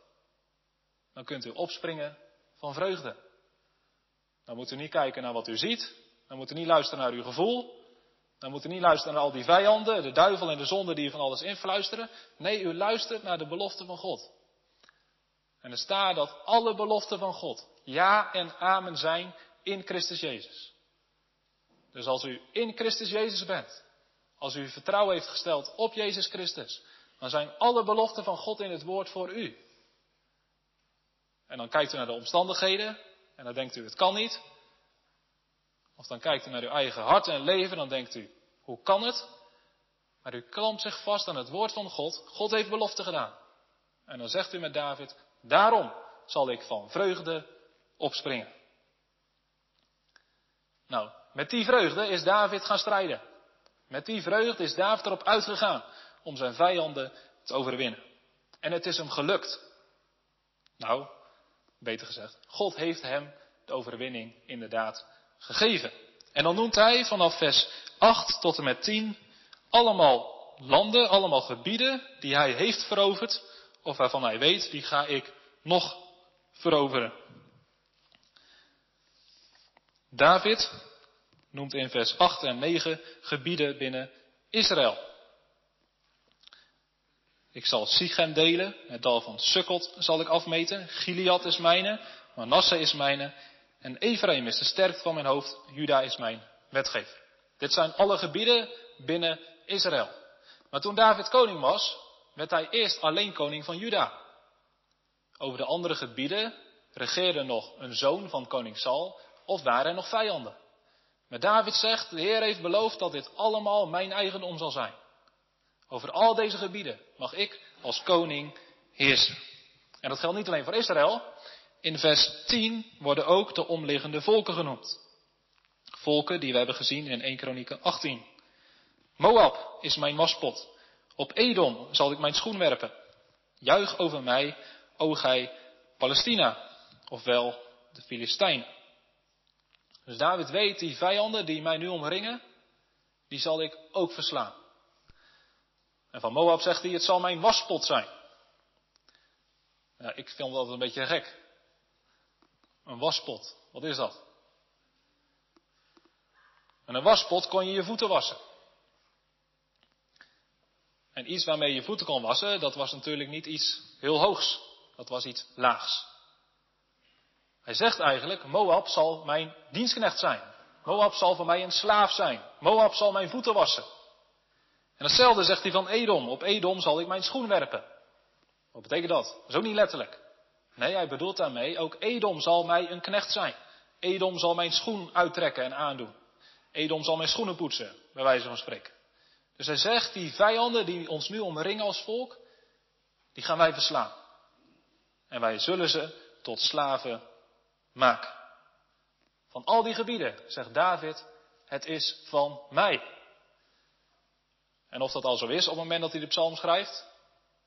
dan kunt u opspringen van vreugde. Dan moet u niet kijken naar wat u ziet, dan moet u niet luisteren naar uw gevoel, dan moet u niet luisteren naar al die vijanden, de duivel en de zonde die u van alles influisteren. Nee, u luistert naar de belofte van God. En er staat dat alle beloften van God ja en amen zijn in Christus Jezus. Dus als u in Christus Jezus bent, als u vertrouwen heeft gesteld op Jezus Christus, dan zijn alle beloften van God in het woord voor u. En dan kijkt u naar de omstandigheden en dan denkt u het kan niet. Of dan kijkt u naar uw eigen hart en leven, dan denkt u hoe kan het? Maar u klampt zich vast aan het woord van God. God heeft belofte gedaan. En dan zegt u met David, daarom zal ik van vreugde opspringen. Nou, met die vreugde is David gaan strijden. Met die vreugde is David erop uitgegaan om zijn vijanden te overwinnen. En het is hem gelukt. Nou, beter gezegd, God heeft hem de overwinning inderdaad gegeven. En dan noemt hij vanaf vers 8 tot en met 10 allemaal landen, allemaal gebieden die hij heeft veroverd, of waarvan hij weet, die ga ik nog veroveren. David noemt in vers 8 en 9 gebieden binnen Israël. Ik zal Sichem delen, het dal van Sukkot zal ik afmeten, Gilead is mijne, Manasse is mijne, en Ephraim is de sterkte van mijn hoofd, Juda is mijn wetgever. Dit zijn alle gebieden binnen Israël. Maar toen David koning was, werd hij eerst alleen koning van Juda. Over de andere gebieden regeerde nog een zoon van koning Saul of waren er nog vijanden. Maar David zegt, de Heer heeft beloofd dat dit allemaal mijn eigendom zal zijn. Over al deze gebieden mag ik als koning heersen. En dat geldt niet alleen voor Israël. In vers 10 worden ook de omliggende volken genoemd. Volken die we hebben gezien in 1 Kronieken 18. Moab is mijn waspot. Op Edom zal ik mijn schoen werpen. Juich over mij, o gij Palestina, ofwel de Filistijn. Dus David weet, die vijanden die mij nu omringen, die zal ik ook verslaan. En van Moab zegt hij, het zal mijn waspot zijn. Ja, ik vind dat een beetje gek. Een waspot, wat is dat? En een waspot kon je je voeten wassen. En iets waarmee je voeten kon wassen, dat was natuurlijk niet iets heel hoogs. Dat was iets laags. Hij zegt eigenlijk, Moab zal mijn dienstknecht zijn. Moab zal voor mij een slaaf zijn. Moab zal mijn voeten wassen. En hetzelfde zegt hij van Edom. Op Edom zal ik mijn schoen werpen. Wat betekent dat? Ook niet letterlijk. Nee, hij bedoelt daarmee, ook Edom zal mij een knecht zijn. Edom zal mijn schoen uittrekken en aandoen. Edom zal mijn schoenen poetsen, bij wijze van spreken. Dus hij zegt, die vijanden die ons nu omringen als volk, die gaan wij verslaan. En wij zullen ze tot slaven maken. Van al die gebieden, zegt David, het is van mij. En of dat al zo is op het moment dat hij de psalm schrijft,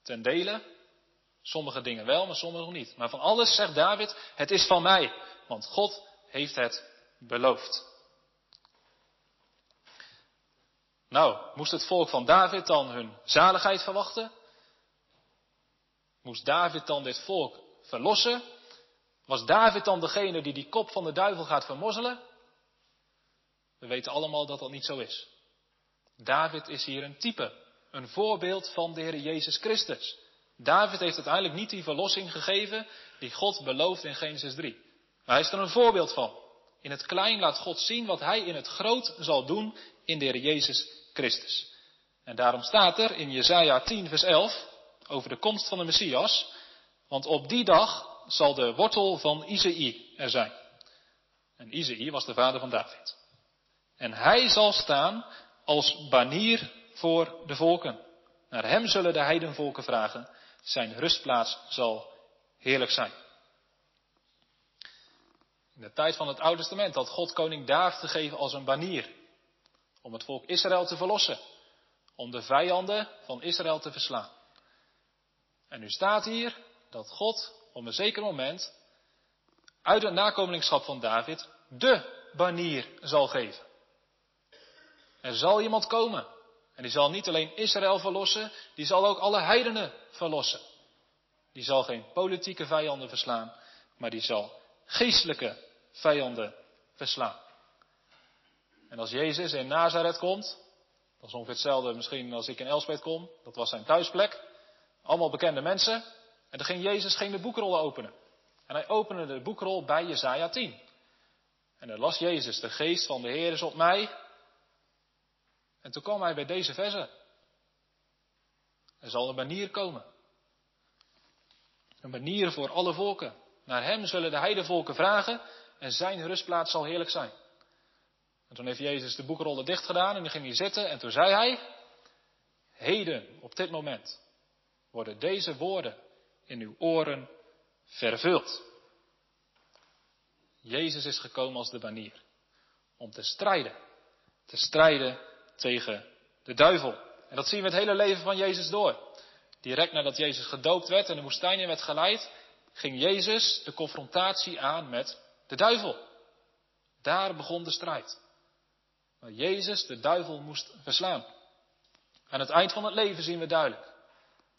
ten dele, sommige dingen wel, maar sommige nog niet. Maar van alles zegt David, het is van mij, want God heeft het beloofd. Nou, moest het volk van David dan hun zaligheid verwachten? Moest David dan dit volk verlossen? Was David dan degene die die kop van de duivel gaat vermozzelen? We weten allemaal dat dat niet zo is. David is hier een type, een voorbeeld van de Heer Jezus Christus. David heeft uiteindelijk niet die verlossing gegeven die God belooft in Genesis 3. Maar hij is er een voorbeeld van. In het klein laat God zien wat hij in het groot zal doen in de Heer Jezus Christus. En daarom staat er in Jesaja 10 vers 11 over de komst van de Messias, want op die dag zal de wortel van Izei er zijn. En Izei was de vader van David. En hij zal staan als banier voor de volken. Naar hem zullen de heidenvolken vragen. Zijn rustplaats zal heerlijk zijn. In de tijd van het Oude Testament had God koning David gegeven als een banier. Om het volk Israël te verlossen. Om de vijanden van Israël te verslaan. En nu staat hier dat God op een zeker moment uit het nakomelingschap van David de banier zal geven. Er zal iemand komen. En die zal niet alleen Israël verlossen, die zal ook alle heidenen verlossen. Die zal geen politieke vijanden verslaan, maar die zal geestelijke vijanden verslaan. En als Jezus in Nazareth komt, dat is ongeveer hetzelfde misschien als ik in Elspet kom, dat was zijn thuisplek, allemaal bekende mensen, en dan ging Jezus ging de boekrollen openen. En hij opende de boekrol bij Jezaja 10. En dan las Jezus, de geest van de Heer is op mij. En toen kwam hij bij deze verse. Er zal een manier komen. Een manier voor alle volken. Naar hem zullen de heidevolken vragen en zijn rustplaats zal heerlijk zijn. En toen heeft Jezus de boekrollen dicht gedaan en dan ging hij zitten en toen zei hij, heden, op dit moment, worden deze woorden in uw oren vervuld. Jezus is gekomen als de banier. Om te strijden. Te strijden tegen de duivel. En dat zien we het hele leven van Jezus door. Direct nadat Jezus gedoopt werd en de woestijn in werd geleid, ging Jezus de confrontatie aan met de duivel. Daar begon de strijd. Maar Jezus de duivel moest verslaan. Aan het eind van het leven zien we duidelijk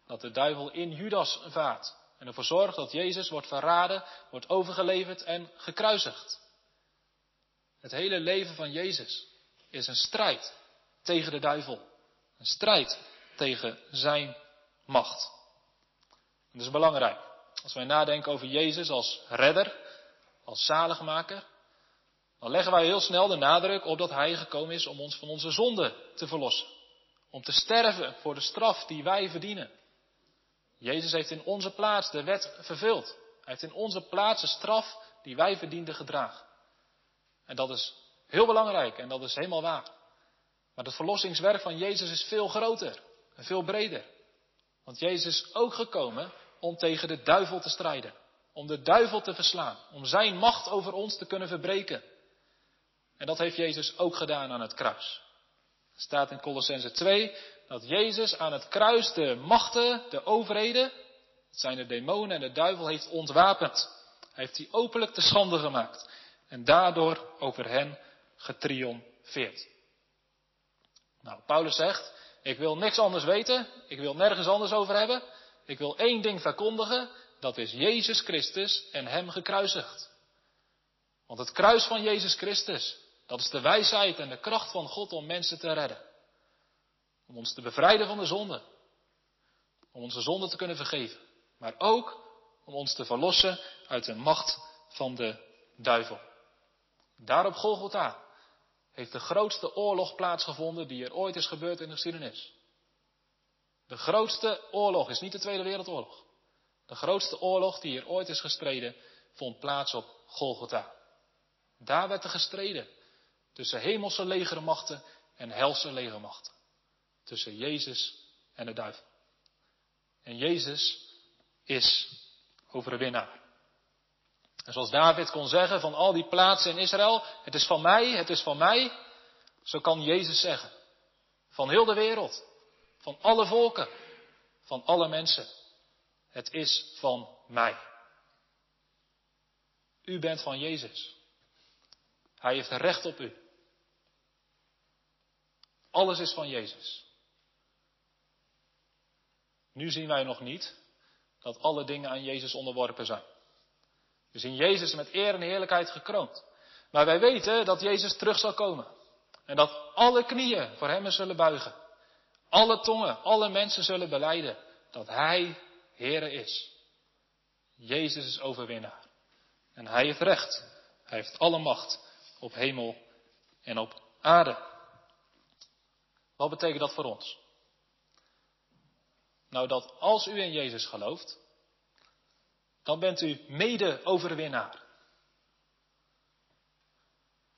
dat de duivel in Judas vaart en ervoor zorgt dat Jezus wordt verraden, wordt overgeleverd en gekruisigd. Het hele leven van Jezus is een strijd tegen de duivel. Een strijd tegen zijn macht. Dat is belangrijk. Als wij nadenken over Jezus als redder, als zaligmaker, dan leggen wij heel snel de nadruk op dat Hij gekomen is om ons van onze zonde te verlossen. Om te sterven voor de straf die wij verdienen. Jezus heeft in onze plaats de wet vervuld. Hij heeft in onze plaats de straf die wij verdienden gedragen. En dat is heel belangrijk en dat is helemaal waar. Maar het verlossingswerk van Jezus is veel groter en veel breder. Want Jezus is ook gekomen om tegen de duivel te strijden. Om de duivel te verslaan. Om zijn macht over ons te kunnen verbreken. En dat heeft Jezus ook gedaan aan het kruis. Er staat in Colossense 2 dat Jezus aan het kruis de machten, de overheden, het zijn de demonen en de duivel, heeft ontwapend. Hij heeft die openlijk te schande gemaakt. En daardoor over hen getriomfeerd. Nou, Paulus zegt, ik wil niks anders weten, ik wil nergens anders over hebben. Ik wil één ding verkondigen, dat is Jezus Christus en Hem gekruisigd. Want het kruis van Jezus Christus, dat is de wijsheid en de kracht van God om mensen te redden. Om ons te bevrijden van de zonde. Om onze zonde te kunnen vergeven. Maar ook om ons te verlossen uit de macht van de duivel. Daar op Golgotha heeft de grootste oorlog plaatsgevonden die er ooit is gebeurd in de geschiedenis. De grootste oorlog is niet de Tweede Wereldoorlog. De grootste oorlog die er ooit is gestreden vond plaats op Golgotha. Daar werd er gestreden tussen hemelse legermachten en helse legermachten. Tussen Jezus en de duivel. En Jezus is overwinnaar. En zoals David kon zeggen van al die plaatsen in Israël, het is van mij, het is van mij, zo kan Jezus zeggen. Van heel de wereld, van alle volken, van alle mensen. Het is van mij. U bent van Jezus. Hij heeft recht op u. Alles is van Jezus. Nu zien wij nog niet dat alle dingen aan Jezus onderworpen zijn. We zien Jezus met eer en heerlijkheid gekroond. Maar wij weten dat Jezus terug zal komen. En dat alle knieën voor Hem zullen buigen. Alle tongen, alle mensen zullen beleiden dat Hij Heere is. Jezus is overwinnaar. En Hij heeft recht. Hij heeft alle macht op hemel en op aarde. Wat betekent dat voor ons? Nou, dat als u in Jezus gelooft, dan bent u mede-overwinnaar.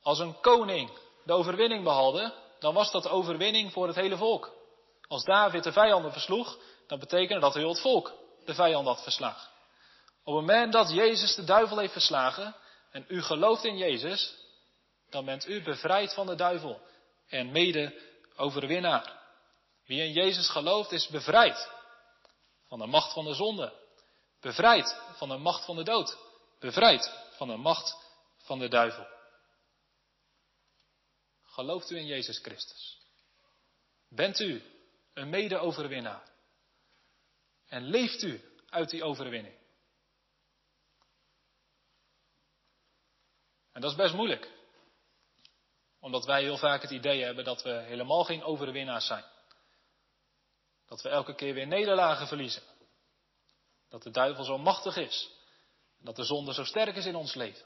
Als een koning de overwinning behaalde, dan was dat overwinning voor het hele volk. Als David de vijanden versloeg, dan betekende dat heel het volk de vijand had verslagen. Op het moment dat Jezus de duivel heeft verslagen en u gelooft in Jezus, dan bent u bevrijd van de duivel en mede-overwinnaar. Wie in Jezus gelooft is bevrijd van de macht van de zonde, Bevrijd van de macht van de dood. Bevrijd van de macht van de duivel. Gelooft u in Jezus Christus? Bent u een mede-overwinnaar? En leeft u uit die overwinning? En dat is best moeilijk. Omdat wij heel vaak het idee hebben dat we helemaal geen overwinnaars zijn. Dat we elke keer weer nederlagen verliezen. Dat de duivel zo machtig is. Dat de zonde zo sterk is in ons leven.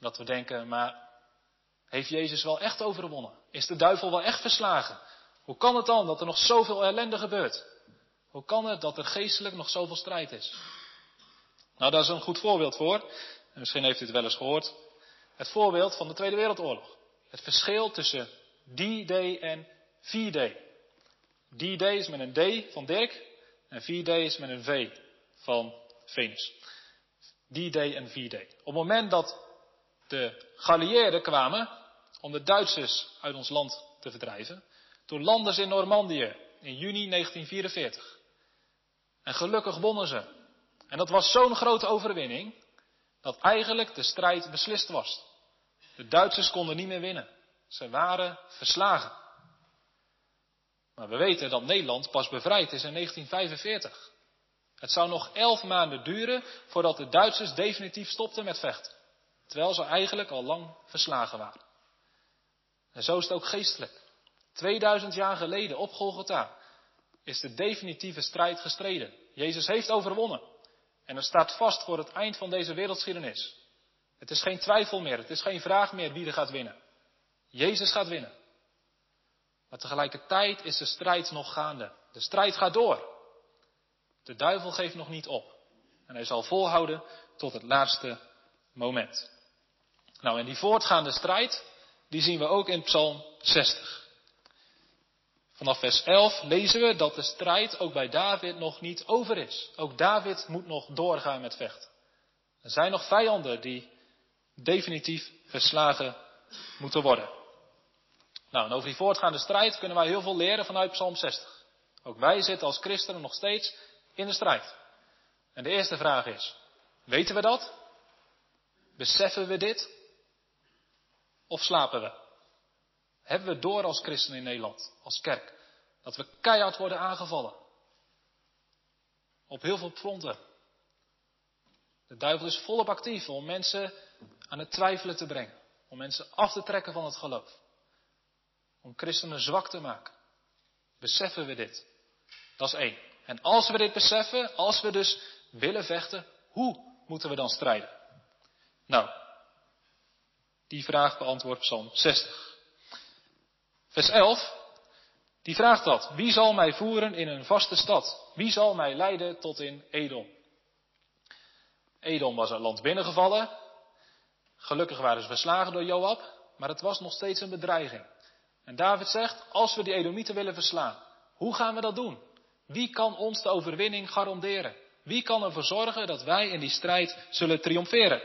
Dat we denken, maar heeft Jezus wel echt overwonnen? Is de duivel wel echt verslagen? Hoe kan het dan dat er nog zoveel ellende gebeurt? Hoe kan het dat er geestelijk nog zoveel strijd is? Nou, daar is een goed voorbeeld voor. En misschien heeft u het wel eens gehoord. Het voorbeeld van de Tweede Wereldoorlog. Het verschil tussen D-Day en V-Day. D-Day is met een D van Dirk en V-Day is met een V van Venus. D-Day en V-Day. Op het moment dat de Galliëren kwamen om de Duitsers uit ons land te verdrijven, toen landden ze in Normandië in juni 1944. En gelukkig wonnen ze. En dat was zo'n grote overwinning dat eigenlijk de strijd beslist was. De Duitsers konden niet meer winnen. Ze waren verslagen. Maar we weten dat Nederland pas bevrijd is in 1945. Het zou nog elf maanden duren voordat de Duitsers definitief stopten met vechten. Terwijl ze eigenlijk al lang verslagen waren. En zo is het ook geestelijk. 2000 jaar geleden op Golgotha is de definitieve strijd gestreden. Jezus heeft overwonnen. En er staat vast voor het eind van deze wereldgeschiedenis. Het is geen twijfel meer, het is geen vraag meer wie er gaat winnen. Jezus gaat winnen. Maar tegelijkertijd is de strijd nog gaande. De strijd gaat door. De duivel geeft nog niet op. En hij zal volhouden tot het laatste moment. Nou, en die voortgaande strijd, die zien we ook in Psalm 60. Vanaf vers 11 lezen we dat de strijd ook bij David nog niet over is. Ook David moet nog doorgaan met vechten. Er zijn nog vijanden die definitief verslagen moeten worden. Nou, en over die voortgaande strijd kunnen wij heel veel leren vanuit Psalm 60. Ook wij zitten als christenen nog steeds in de strijd. En de eerste vraag is, weten we dat? Beseffen we dit? Of slapen we? Hebben we door als christenen in Nederland, als kerk, dat we keihard worden aangevallen? Op heel veel fronten. De duivel is volop actief om mensen aan het twijfelen te brengen. Om mensen af te trekken van het geloof. Om christenen zwak te maken. Beseffen we dit? Dat is één. En als we dit beseffen, als we dus willen vechten, hoe moeten we dan strijden? Nou, die vraag beantwoordt Psalm 60. Vers 11, die vraagt dat. Wie zal mij voeren in een vaste stad? Wie zal mij leiden tot in Edom? Edom was een land binnengevallen. Gelukkig waren ze verslagen door Joab, maar het was nog steeds een bedreiging. En David zegt, als we die Edomieten willen verslaan, hoe gaan we dat doen? Wie kan ons de overwinning garanderen? Wie kan ervoor zorgen dat wij in die strijd zullen triomferen?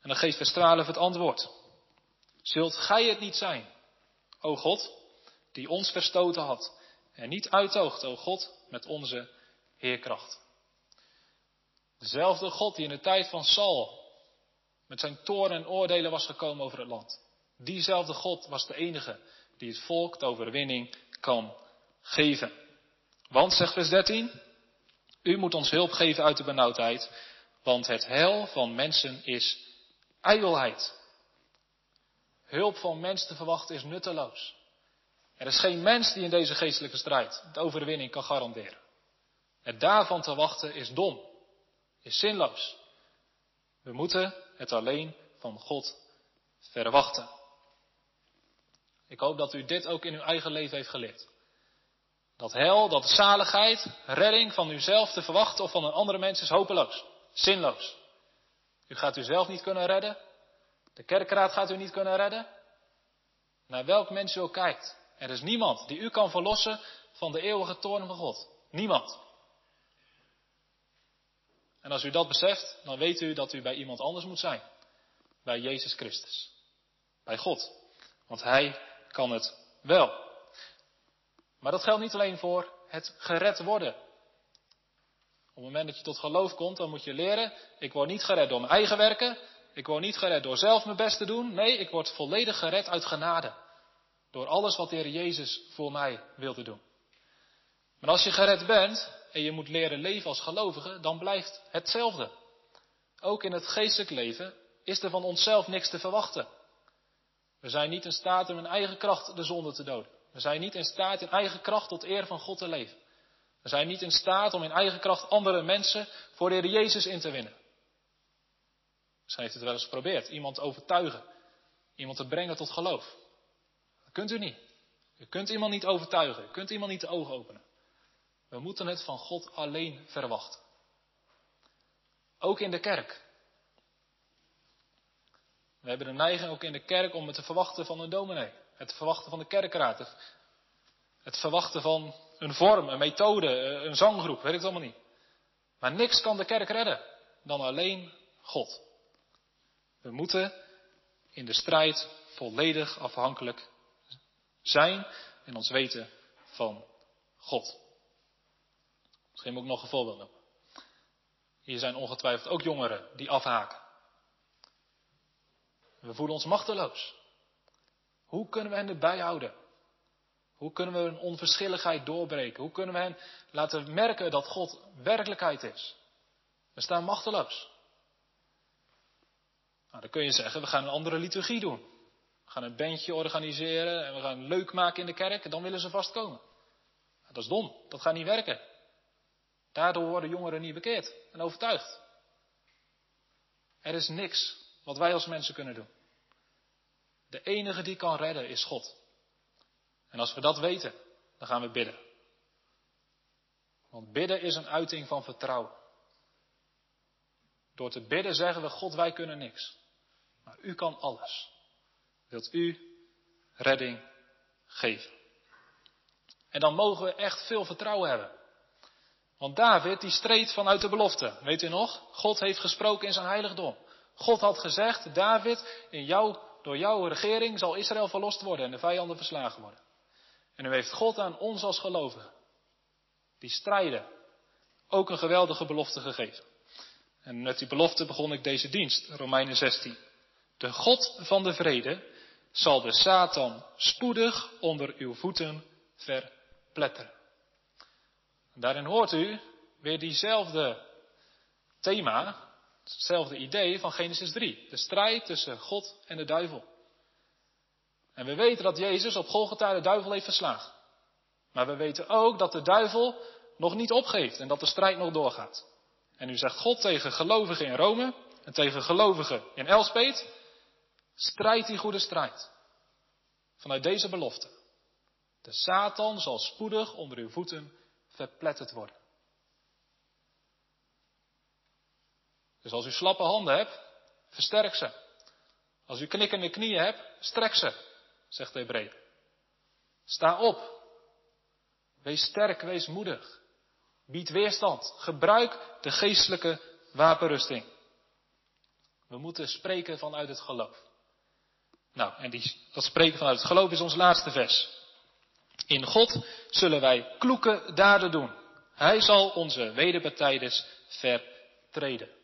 En dan geeft Verstralen het antwoord. Zult gij het niet zijn, o God, die ons verstoten had en niet uitoogt, o God, met onze Heerkracht? Dezelfde God die in de tijd van Saul met zijn toren en oordelen was gekomen over het land. Diezelfde God was de enige die het volk de overwinning kan geven. Want, zegt vers 13, u moet ons hulp geven uit de benauwdheid, want het hel van mensen is ijdelheid. Hulp van mens te verwachten is nutteloos. Er is geen mens die in deze geestelijke strijd de overwinning kan garanderen. Het daarvan te wachten is dom, is zinloos. We moeten het alleen van God verwachten. Ik hoop dat u dit ook in uw eigen leven heeft geleerd. Dat hel, dat zaligheid, redding van uzelf te verwachten of van een andere mens is hopeloos, zinloos. U gaat uzelf niet kunnen redden. De kerkraad gaat u niet kunnen redden. Naar welk mens u ook kijkt. Er is niemand die u kan verlossen van de eeuwige toorn van God. Niemand. En als u dat beseft, dan weet u dat u bij iemand anders moet zijn. Bij Jezus Christus. Bij God. Want Hij kan het wel. Maar dat geldt niet alleen voor het gered worden. Op het moment dat je tot geloof komt, dan moet je leren, ik word niet gered door mijn eigen werken. Ik word niet gered door zelf mijn best te doen. Nee, ik word volledig gered uit genade. Door alles wat de Heer Jezus voor mij wilde doen. Maar als je gered bent en je moet leren leven als gelovige, dan blijft hetzelfde. Ook in het geestelijk leven is er van onszelf niks te verwachten. We zijn niet in staat om in eigen kracht de zonde te doden. We zijn niet in staat in eigen kracht tot eer van God te leven. We zijn niet in staat om in eigen kracht andere mensen voor de Heer Jezus in te winnen. Misschien heeft het wel eens geprobeerd. Iemand te overtuigen. Iemand te brengen tot geloof. Dat kunt u niet. U kunt iemand niet overtuigen. U kunt iemand niet de ogen openen. We moeten het van God alleen verwachten. Ook in de kerk. We hebben de neiging ook in de kerk om het te verwachten van een dominee. Het te verwachten van de kerkraad. Het verwachten van een vorm, een methode, een zanggroep, weet ik het allemaal niet. Maar niks kan de kerk redden dan alleen God. We moeten in de strijd volledig afhankelijk zijn en ons weten van God. Misschien moet ik nog een voorbeeld noemen. Hier zijn ongetwijfeld ook jongeren die afhaken. We voelen ons machteloos. Hoe kunnen we hen erbij houden? Hoe kunnen we hun onverschilligheid doorbreken? Hoe kunnen we hen laten merken dat God werkelijkheid is? We staan machteloos. Nou, dan kun je zeggen, we gaan een andere liturgie doen. We gaan een bandje organiseren en we gaan leuk maken in de kerk en dan willen ze vastkomen. Dat is dom, dat gaat niet werken. Daardoor worden jongeren niet bekeerd en overtuigd. Er is niks wat wij als mensen kunnen doen. De enige die kan redden is God. En als we dat weten, dan gaan we bidden. Want bidden is een uiting van vertrouwen. Door te bidden zeggen we, God, wij kunnen niks. Maar u kan alles. Wilt u redding geven? En dan mogen we echt veel vertrouwen hebben. Want David, die streed vanuit de belofte. Weet u nog? God heeft gesproken in zijn heiligdom. God had gezegd, David, in jou, door jouw regering zal Israël verlost worden en de vijanden verslagen worden. En nu heeft God aan ons als gelovigen, die strijden, ook een geweldige belofte gegeven. En met die belofte begon ik deze dienst, Romeinen 16. De God van de vrede zal de Satan spoedig onder uw voeten verpletteren. daarin hoort u weer diezelfde thema, hetzelfde idee van Genesis 3. De strijd tussen God en de duivel. En we weten dat Jezus op Golgotha de duivel heeft verslagen. Maar we weten ook dat de duivel nog niet opgeeft en dat de strijd nog doorgaat. En nu zegt God tegen gelovigen in Rome en tegen gelovigen in Elspet, strijd die goede strijd. Vanuit deze belofte. De Satan zal spoedig onder uw voeten verpletterd worden. Dus als u slappe handen hebt, versterk ze. Als u knikkende knieën hebt, strek ze zegt de Hebreeën. Sta op. Wees sterk, wees moedig. Bied weerstand. Gebruik de geestelijke wapenrusting. We moeten spreken vanuit het geloof. Nou, en die, dat spreken vanuit het geloof is ons laatste vers. In God zullen wij kloeke daden doen. Hij zal onze wederpartijders vertreden.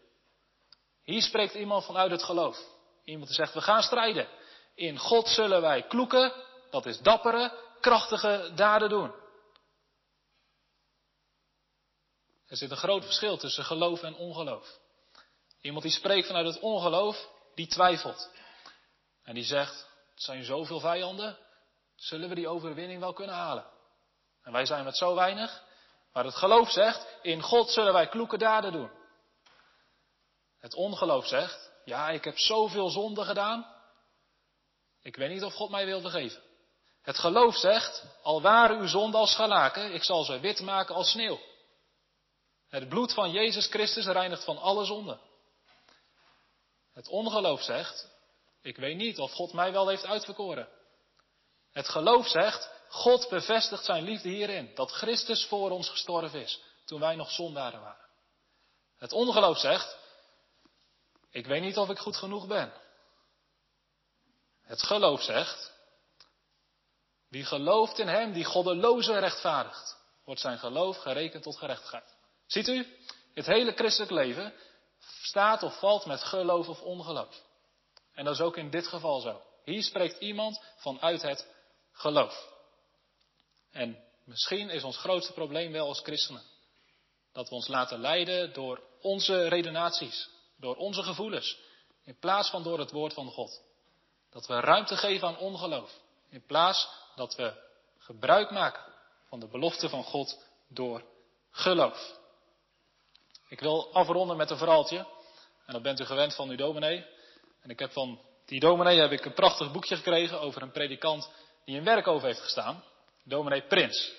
Hier spreekt iemand vanuit het geloof. Iemand die zegt, we gaan strijden. In God zullen wij kloeken, dat is dappere, krachtige daden doen. Er zit een groot verschil tussen geloof en ongeloof. Iemand die spreekt vanuit het ongeloof, die twijfelt. En die zegt, het zijn zoveel vijanden, zullen we die overwinning wel kunnen halen? En wij zijn met zo weinig. Maar het geloof zegt, in God zullen wij kloeke daden doen. Het ongeloof zegt, ja, ik heb zoveel zonde gedaan. Ik weet niet of God mij wil vergeven. Het geloof zegt, al waren uw zonden als schalaken, ik zal ze wit maken als sneeuw. Het bloed van Jezus Christus reinigt van alle zonden. Het ongeloof zegt, ik weet niet of God mij wel heeft uitverkoren. Het geloof zegt, God bevestigt zijn liefde hierin, dat Christus voor ons gestorven is, toen wij nog zondaren waren. Het ongeloof zegt, ik weet niet of ik goed genoeg ben. Het geloof zegt, wie gelooft in hem die goddeloze rechtvaardigt, wordt zijn geloof gerekend tot gerechtigheid. Ziet u, het hele christelijk leven staat of valt met geloof of ongeloof. En dat is ook in dit geval zo. Hier spreekt iemand vanuit het geloof. En misschien is ons grootste probleem wel als christenen. Dat we ons laten leiden door onze redenaties, door onze gevoelens, in plaats van door het woord van God. Dat we ruimte geven aan ongeloof, in plaats dat we gebruik maken van de belofte van God door geloof. Ik wil afronden met een verhaaltje. En dat bent u gewend van uw dominee. En ik heb van die dominee heb ik een prachtig boekje gekregen over een predikant die werk over heeft gestaan. Dominee Prins.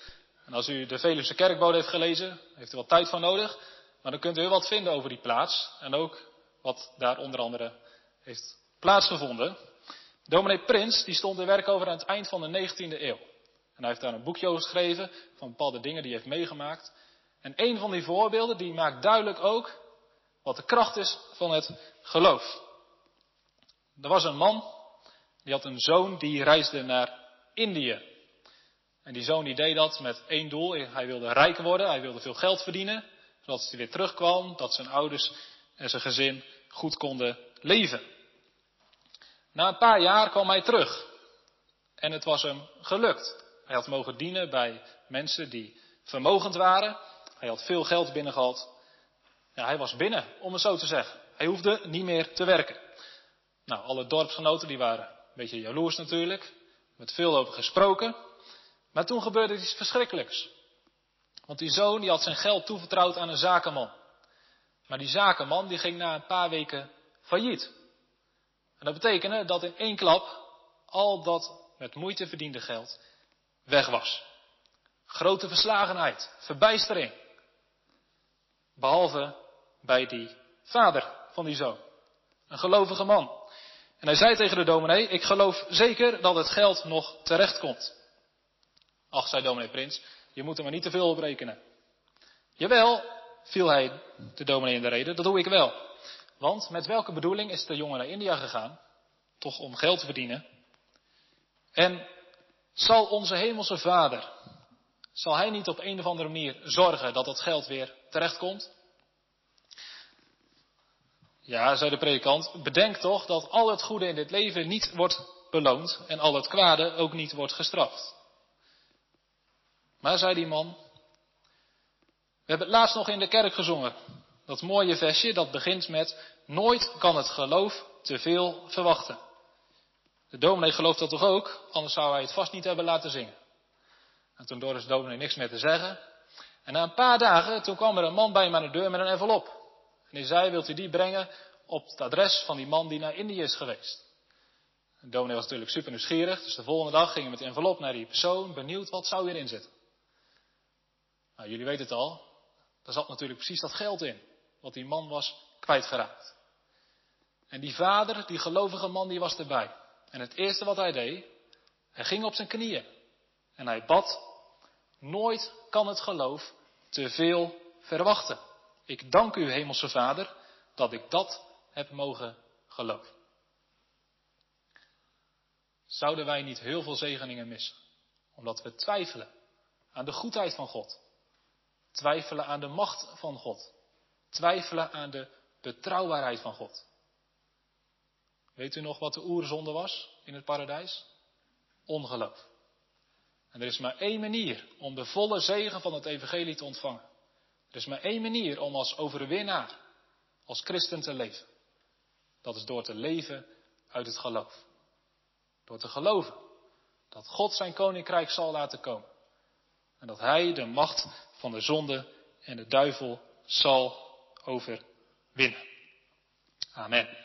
En als u de Veluwse kerkbode heeft gelezen, heeft u wat tijd voor nodig. Maar dan kunt u heel wat vinden over die plaats. En ook wat daar onder andere heeft plaatsgevonden. Dominee Prins, die stond in werk over aan het eind van de 19e eeuw. En hij heeft daar een boekje over geschreven van bepaalde dingen die hij heeft meegemaakt. En een van die voorbeelden, die maakt duidelijk ook wat de kracht is van het geloof. Er was een man, die had een zoon die reisde naar Indië. En die zoon die deed dat met één doel. Hij wilde rijk worden, hij wilde veel geld verdienen. Zodat hij weer terugkwam, dat zijn ouders en zijn gezin goed konden leven. Na een paar jaar kwam hij terug. En het was hem gelukt. Hij had mogen dienen bij mensen die vermogend waren. Hij had veel geld binnengehaald. Ja, hij was binnen, om het zo te zeggen. Hij hoefde niet meer te werken. Nou, alle dorpsgenoten die waren een beetje jaloers natuurlijk. Met veel over gesproken. Maar toen gebeurde iets verschrikkelijks. Want die zoon had zijn geld toevertrouwd aan een zakenman. Maar die zakenman die ging na een paar weken failliet. En dat betekende dat in één klap al dat met moeite verdiende geld weg was. Grote verslagenheid, verbijstering. Behalve bij die vader van die zoon. Een gelovige man. En hij zei tegen de dominee, ik geloof zeker dat het geld nog terecht komt. Ach, zei dominee Prins, je moet er maar niet te veel op rekenen. Jawel, viel hij de dominee in de reden, dat doe ik wel. Want met welke bedoeling is de jongen naar India gegaan? Toch om geld te verdienen. En zal onze hemelse vader, zal hij niet op een of andere manier zorgen dat dat geld weer terecht komt? Ja, zei de predikant, bedenk toch dat al het goede in dit leven niet wordt beloond en al het kwade ook niet wordt gestraft. Maar, zei die man, hebben het laatst nog in de kerk gezongen. Dat mooie versje, dat begint met, nooit kan het geloof te veel verwachten. De dominee gelooft dat toch ook, anders zou hij het vast niet hebben laten zingen. En toen de dominee niks meer te zeggen. En na een paar dagen, toen kwam er een man bij hem aan de deur met een envelop. En hij zei, wilt u die brengen op het adres van die man die naar Indië is geweest? De dominee was natuurlijk super nieuwsgierig, dus de volgende dag ging hij met de envelop naar die persoon, benieuwd wat zou hierin zitten. Nou, jullie weten het al, daar zat natuurlijk precies dat geld in, wat die man was kwijtgeraakt. En die vader, die gelovige man, die was erbij. En het eerste wat hij deed, hij ging op zijn knieën. En hij bad, nooit kan het geloof te veel verwachten. Ik dank u, Hemelse Vader, dat ik dat heb mogen geloven. Zouden wij niet heel veel zegeningen missen? Omdat we twijfelen aan de goedheid van God. Twijfelen aan de macht van God. Twijfelen aan de betrouwbaarheid van God. Weet u nog wat de oerzonde was in het paradijs? Ongeloof. En er is maar één manier om de volle zegen van het evangelie te ontvangen. Er is maar één manier om als overwinnaar, als christen te leven. Dat is door te leven uit het geloof. Door te geloven dat God zijn koninkrijk zal laten komen. En dat hij de macht van de zonde en de duivel zal overwinnen. Amen.